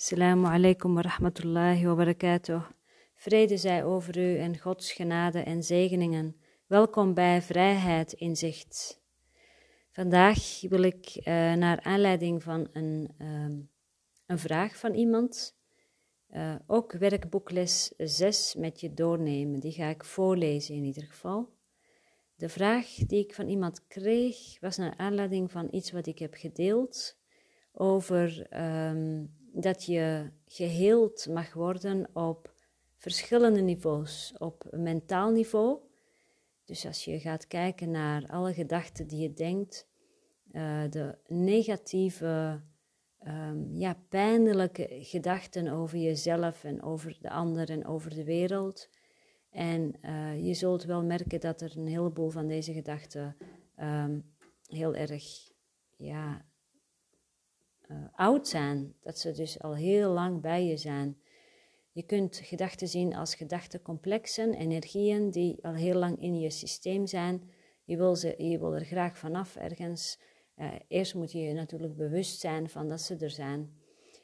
Assalamu alaikum wa rahmatullahi wa barakatuh. Vrede zij over u en Gods genade en zegeningen. Welkom bij Vrijheid in Zicht. Vandaag wil ik uh, naar aanleiding van een, um, een vraag van iemand uh, ook werkboekles 6 met je doornemen. Die ga ik voorlezen in ieder geval. De vraag die ik van iemand kreeg was naar aanleiding van iets wat ik heb gedeeld over um, dat je geheeld mag worden op verschillende niveaus. Op mentaal niveau, dus als je gaat kijken naar alle gedachten die je denkt, uh, de negatieve, um, ja, pijnlijke gedachten over jezelf en over de ander en over de wereld. En uh, je zult wel merken dat er een heleboel van deze gedachten um, heel erg ja, uh, oud zijn, dat ze dus al heel lang bij je zijn. Je kunt gedachten zien als gedachtencomplexen, energieën die al heel lang in je systeem zijn. Je wil, ze, je wil er graag vanaf ergens. Uh, eerst moet je je natuurlijk bewust zijn van dat ze er zijn.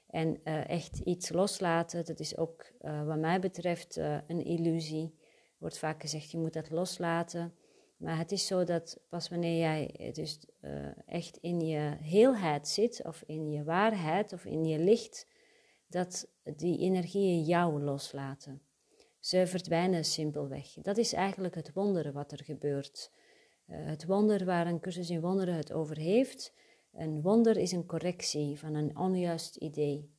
En uh, echt iets loslaten, dat is ook wat mij betreft een illusie. Er wordt vaak gezegd, je moet dat loslaten. Maar het is zo dat pas wanneer jij dus uh, echt in je heelheid zit, of in je waarheid, of in je licht, dat die energieën jou loslaten. Ze verdwijnen simpelweg. Dat is eigenlijk het wonderen wat er gebeurt. Uh, het wonder waar een cursus in wonderen het over heeft. Een wonder is een correctie van een onjuist idee.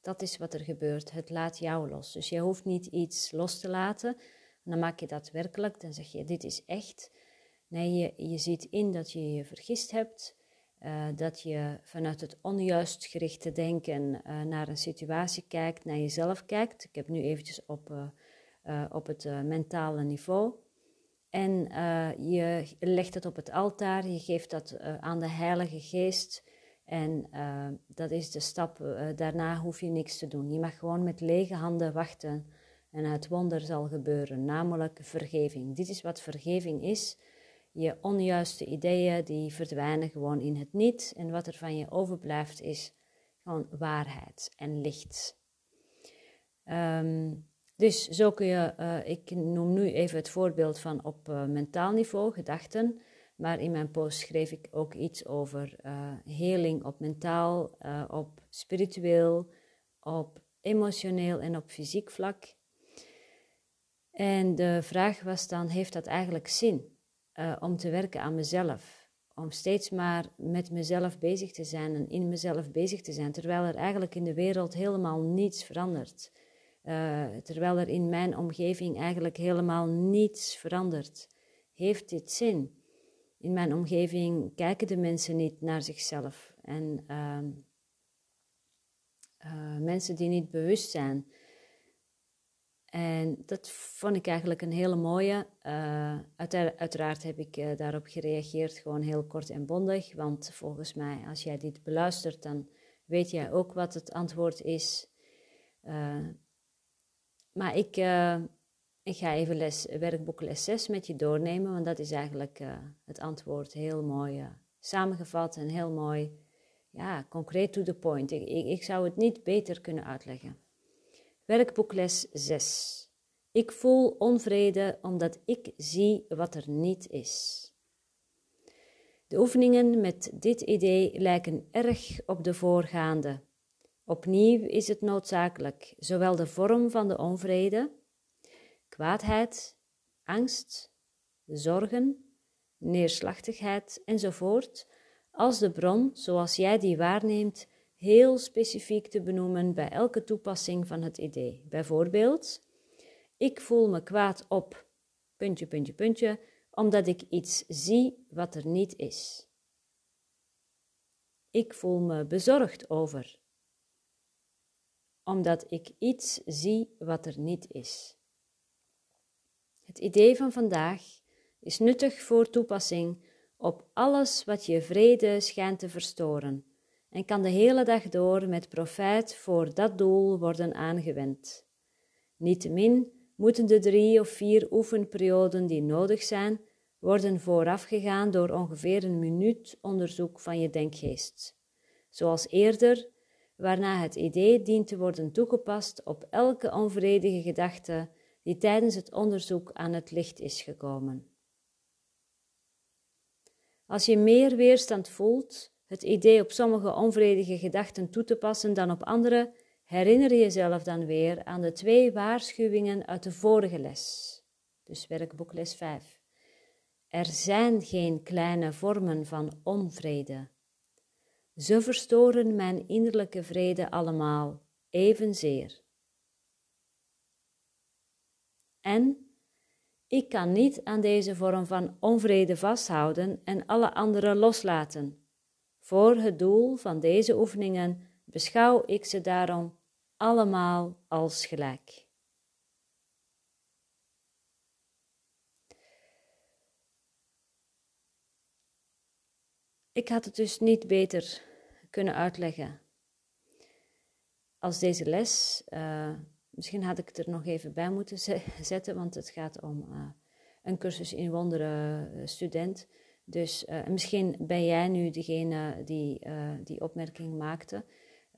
Dat is wat er gebeurt. Het laat jou los. Dus je hoeft niet iets los te laten dan maak je dat werkelijk, dan zeg je dit is echt. Nee, je, je ziet in dat je je vergist hebt, uh, dat je vanuit het onjuist gerichte denken uh, naar een situatie kijkt, naar jezelf kijkt. Ik heb nu eventjes op, uh, op het mentale niveau. En je legt het op het altaar, je geeft dat aan de Heilige Geest. En dat is de stap, daarna hoef je niks te doen. Je mag gewoon met lege handen wachten en het wonder zal gebeuren, namelijk vergeving. Dit is wat vergeving is. Je onjuiste ideeën die verdwijnen gewoon in het niet en wat er van je overblijft is gewoon waarheid en licht. Um, dus zo kun je, uh, ik noem nu even het voorbeeld van op uh, mentaal niveau, gedachten, maar in mijn post schreef ik ook iets over uh, heling op mentaal, op spiritueel, op emotioneel en op fysiek vlak. En de vraag was dan, heeft dat eigenlijk zin uh, om te werken aan mezelf? Om steeds maar met mezelf bezig te zijn en in mezelf bezig te zijn, terwijl er eigenlijk in de wereld helemaal niets verandert. Uh, terwijl er in mijn omgeving eigenlijk helemaal niets verandert. Heeft dit zin? In mijn omgeving kijken de mensen niet naar zichzelf. En uh, mensen die niet bewust zijn, en dat vond ik eigenlijk een hele mooie. Uh, uiteraard heb ik uh, daarop gereageerd, gewoon heel kort en bondig. Want volgens mij, als jij dit beluistert, dan weet jij ook wat het antwoord is. Uh, maar ik, ik ga even les, werkboek les 6 met je doornemen, want dat is eigenlijk het antwoord heel mooi samengevat en heel mooi, ja, concreet to the point. Ik, ik zou het niet beter kunnen uitleggen. Werkboekles 6. Ik voel onvrede omdat ik zie wat er niet is. De oefeningen met dit idee lijken erg op de voorgaande. Opnieuw is het noodzakelijk zowel de vorm van de onvrede, kwaadheid, angst, zorgen, neerslachtigheid enzovoort, als de bron zoals jij die waarneemt heel specifiek te benoemen bij elke toepassing van het idee. Bijvoorbeeld, ik voel me kwaad op, puntje, puntje, puntje, omdat ik iets zie wat er niet is. Ik voel me bezorgd over, omdat ik iets zie wat er niet is. Het idee van vandaag is nuttig voor toepassing op alles wat je vrede schijnt te verstoren en kan de hele dag door met profijt voor dat doel worden aangewend. Niettemin moeten de drie of vier oefenperioden die nodig zijn, worden voorafgegaan door ongeveer een minuut onderzoek van je denkgeest. Zoals eerder waarna het idee dient te worden toegepast op elke onvredige gedachte die tijdens het onderzoek aan het licht is gekomen. Als je meer weerstand voelt het idee op sommige onvredige gedachten toe te passen dan op andere, herinner jezelf dan weer aan de twee waarschuwingen uit de vorige les. Dus werkboek les 5. Er zijn geen kleine vormen van onvrede. Ze verstoren mijn innerlijke vrede allemaal evenzeer. En ik kan niet aan deze vorm van onvrede vasthouden en alle andere loslaten. Voor het doel van deze oefeningen beschouw ik ze daarom allemaal als gelijk. Ik had het dus niet beter kunnen uitleggen als deze les. Uh, misschien had ik het er nog even bij moeten zetten, want het gaat om uh, een cursus in wonderen uh, student. Dus misschien ben jij nu degene die die opmerking maakte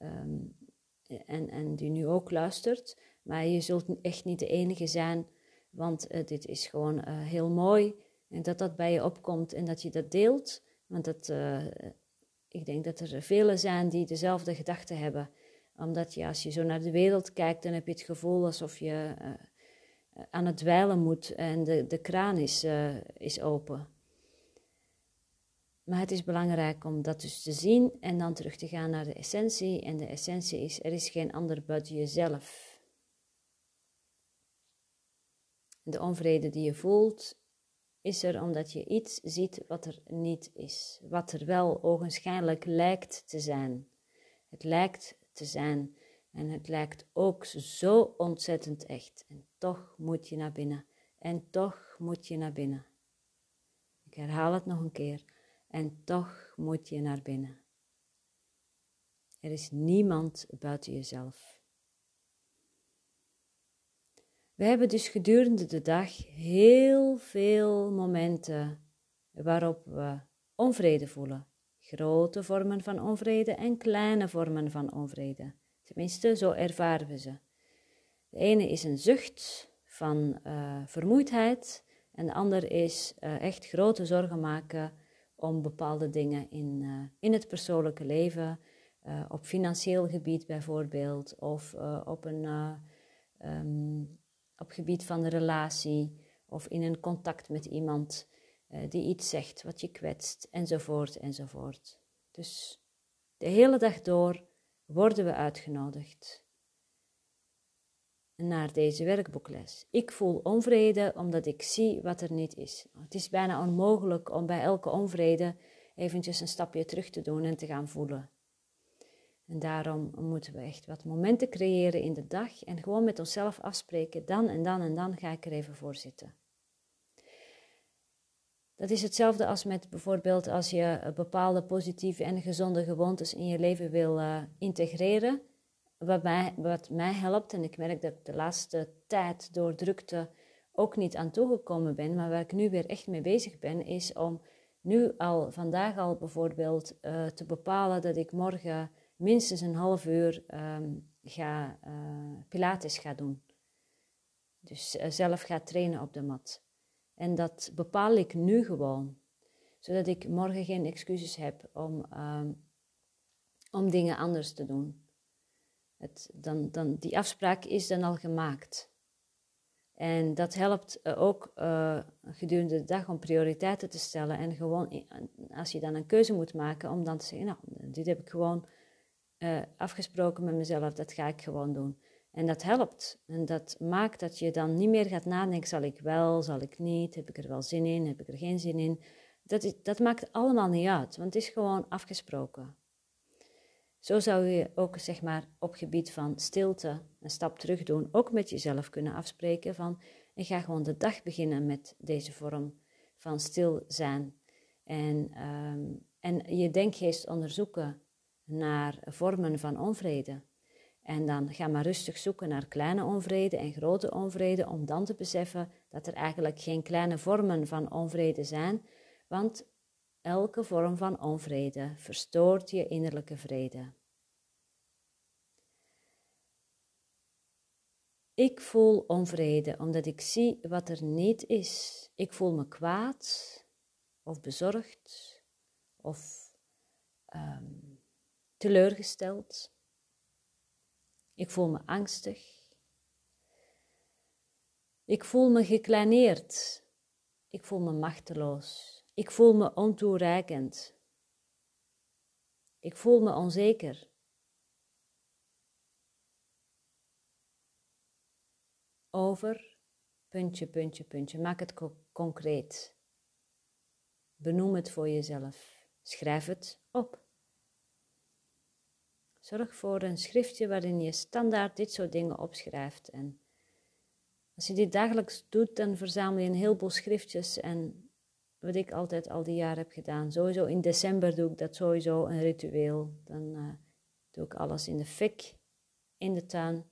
um, en, en die nu ook luistert. Maar je zult echt niet de enige zijn, want dit is gewoon heel mooi en dat dat bij je opkomt en dat je dat deelt. Want dat, uh, ik denk dat er velen zijn die dezelfde gedachten hebben. Omdat je, als je zo naar de wereld kijkt, dan heb je het gevoel alsof je uh, aan het dweilen moet en de, de kraan is, uh, is open. Maar het is belangrijk om dat dus te zien en dan terug te gaan naar de essentie. En de essentie is, er is geen ander buiten jezelf. De onvrede die je voelt, is er omdat je iets ziet wat er niet is, wat er wel ogenschijnlijk lijkt te zijn. Het lijkt te zijn en het lijkt ook zo ontzettend echt. En toch moet je naar binnen. En toch moet je naar binnen. Ik herhaal het nog een keer. En toch moet je naar binnen. Er is niemand buiten jezelf. We hebben dus gedurende de dag heel veel momenten waarop we onvrede voelen. Grote vormen van onvrede en kleine vormen van onvrede. Tenminste, zo ervaren we ze. De ene is een zucht van uh, vermoeidheid en de ander is uh, echt grote zorgen maken om bepaalde dingen in, uh, in het persoonlijke leven, op financieel gebied bijvoorbeeld, of op een um, op gebied van de relatie of in een contact met iemand die iets zegt wat je kwetst, enzovoort, enzovoort. Dus de hele dag door worden we uitgenodigd naar deze werkboekles. Ik voel onvrede omdat ik zie wat er niet is. Het is bijna onmogelijk om bij elke onvrede eventjes een stapje terug te doen en te gaan voelen. En daarom moeten we echt wat momenten creëren in de dag en gewoon met onszelf afspreken, dan en dan en dan ga ik er even voor zitten. Dat is hetzelfde als met bijvoorbeeld als je bepaalde positieve en gezonde gewoontes in je leven wil uh, integreren. Wat mij, wat mij helpt, en ik merk dat ik de laatste tijd door drukte ook niet aan toegekomen ben, maar waar ik nu weer echt mee bezig ben, is om nu al, vandaag al bijvoorbeeld, uh, te bepalen dat ik morgen minstens een half uur um, ga, uh, Pilates ga doen. Dus uh, zelf ga trainen op de mat. En dat bepaal ik nu gewoon, zodat ik morgen geen excuses heb om, um, om dingen anders te doen. Het, dan, dan, die afspraak is dan al gemaakt. En dat helpt uh, ook uh, gedurende de dag om prioriteiten te stellen. En gewoon, als je dan een keuze moet maken, om dan te zeggen, nou, dit heb ik gewoon uh, afgesproken met mezelf, dat ga ik gewoon doen. En dat helpt. En dat maakt dat je dan niet meer gaat nadenken, zal ik wel, zal ik niet, heb ik er wel zin in, heb ik er geen zin in. Dat, is, dat maakt allemaal niet uit, want het is gewoon afgesproken. Zo zou je ook zeg maar, op gebied van stilte een stap terug doen, ook met jezelf kunnen afspreken van ik ga gewoon de dag beginnen met deze vorm van stil zijn. En, um, en je denkgeest onderzoeken naar vormen van onvrede. En dan ga maar rustig zoeken naar kleine onvrede en grote onvrede, om dan te beseffen dat er eigenlijk geen kleine vormen van onvrede zijn, want elke vorm van onvrede verstoort je innerlijke vrede. Ik voel onvrede omdat ik zie wat er niet is. Ik voel me kwaad of bezorgd of um, teleurgesteld. Ik voel me angstig. Ik voel me gekleineerd. Ik voel me machteloos. Ik voel me ontoereikend. Ik voel me onzeker. Over, puntje, puntje, puntje. Maak het concreet. Benoem het voor jezelf. Schrijf het op. Zorg voor een schriftje waarin je standaard dit soort dingen opschrijft. En als je dit dagelijks doet, dan verzamel je een heleboel schriftjes. En wat ik altijd al die jaren heb gedaan, sowieso in december doe ik dat sowieso een ritueel. Dan uh, doe ik alles in de fik, in de tuin,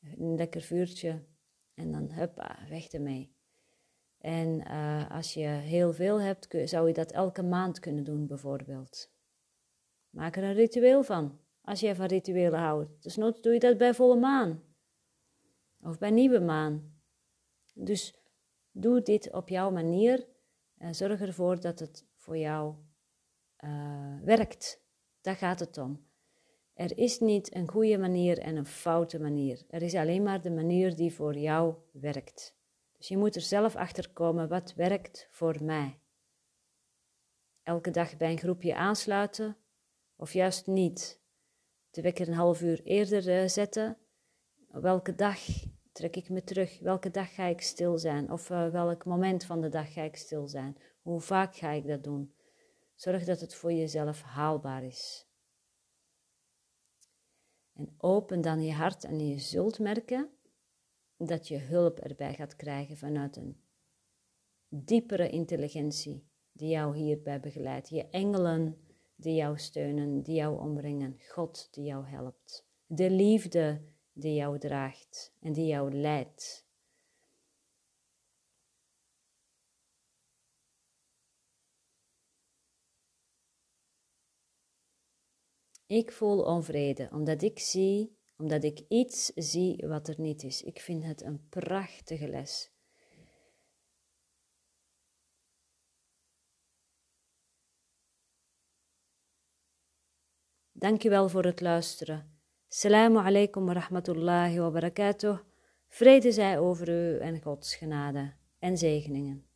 een lekker vuurtje. En dan huppa, weg ermee. En uh, als je heel veel hebt, zou je dat elke maand kunnen doen, bijvoorbeeld. Maak er een ritueel van, als je van rituelen houdt. Dus nooit doe je dat bij volle maan. Of bij nieuwe maan. Dus doe dit op jouw manier. En zorg ervoor dat het voor jou uh, werkt. Daar gaat het om. Er is niet een goede manier en een foute manier. Er is alleen maar de manier die voor jou werkt. Dus je moet er zelf achter komen wat werkt voor mij. Elke dag bij een groepje aansluiten of juist niet. De wekker een half uur eerder uh, zetten. Welke dag trek ik me terug? Welke dag ga ik stil zijn? Of uh, welk moment van de dag ga ik stil zijn? Hoe vaak ga ik dat doen? Zorg dat het voor jezelf haalbaar is. En open dan je hart en je zult merken dat je hulp erbij gaat krijgen vanuit een diepere intelligentie die jou hierbij begeleidt. Je engelen die jou steunen, die jou omringen. God die jou helpt. De liefde die jou draagt en die jou leidt. Ik voel onvrede omdat ik zie, omdat ik iets zie wat er niet is. Ik vind het een prachtige les. Dankjewel voor het luisteren. Assalamu alaikum wa rahmatullahi wa barakatuh. Vrede zij over u en Gods genade en zegeningen.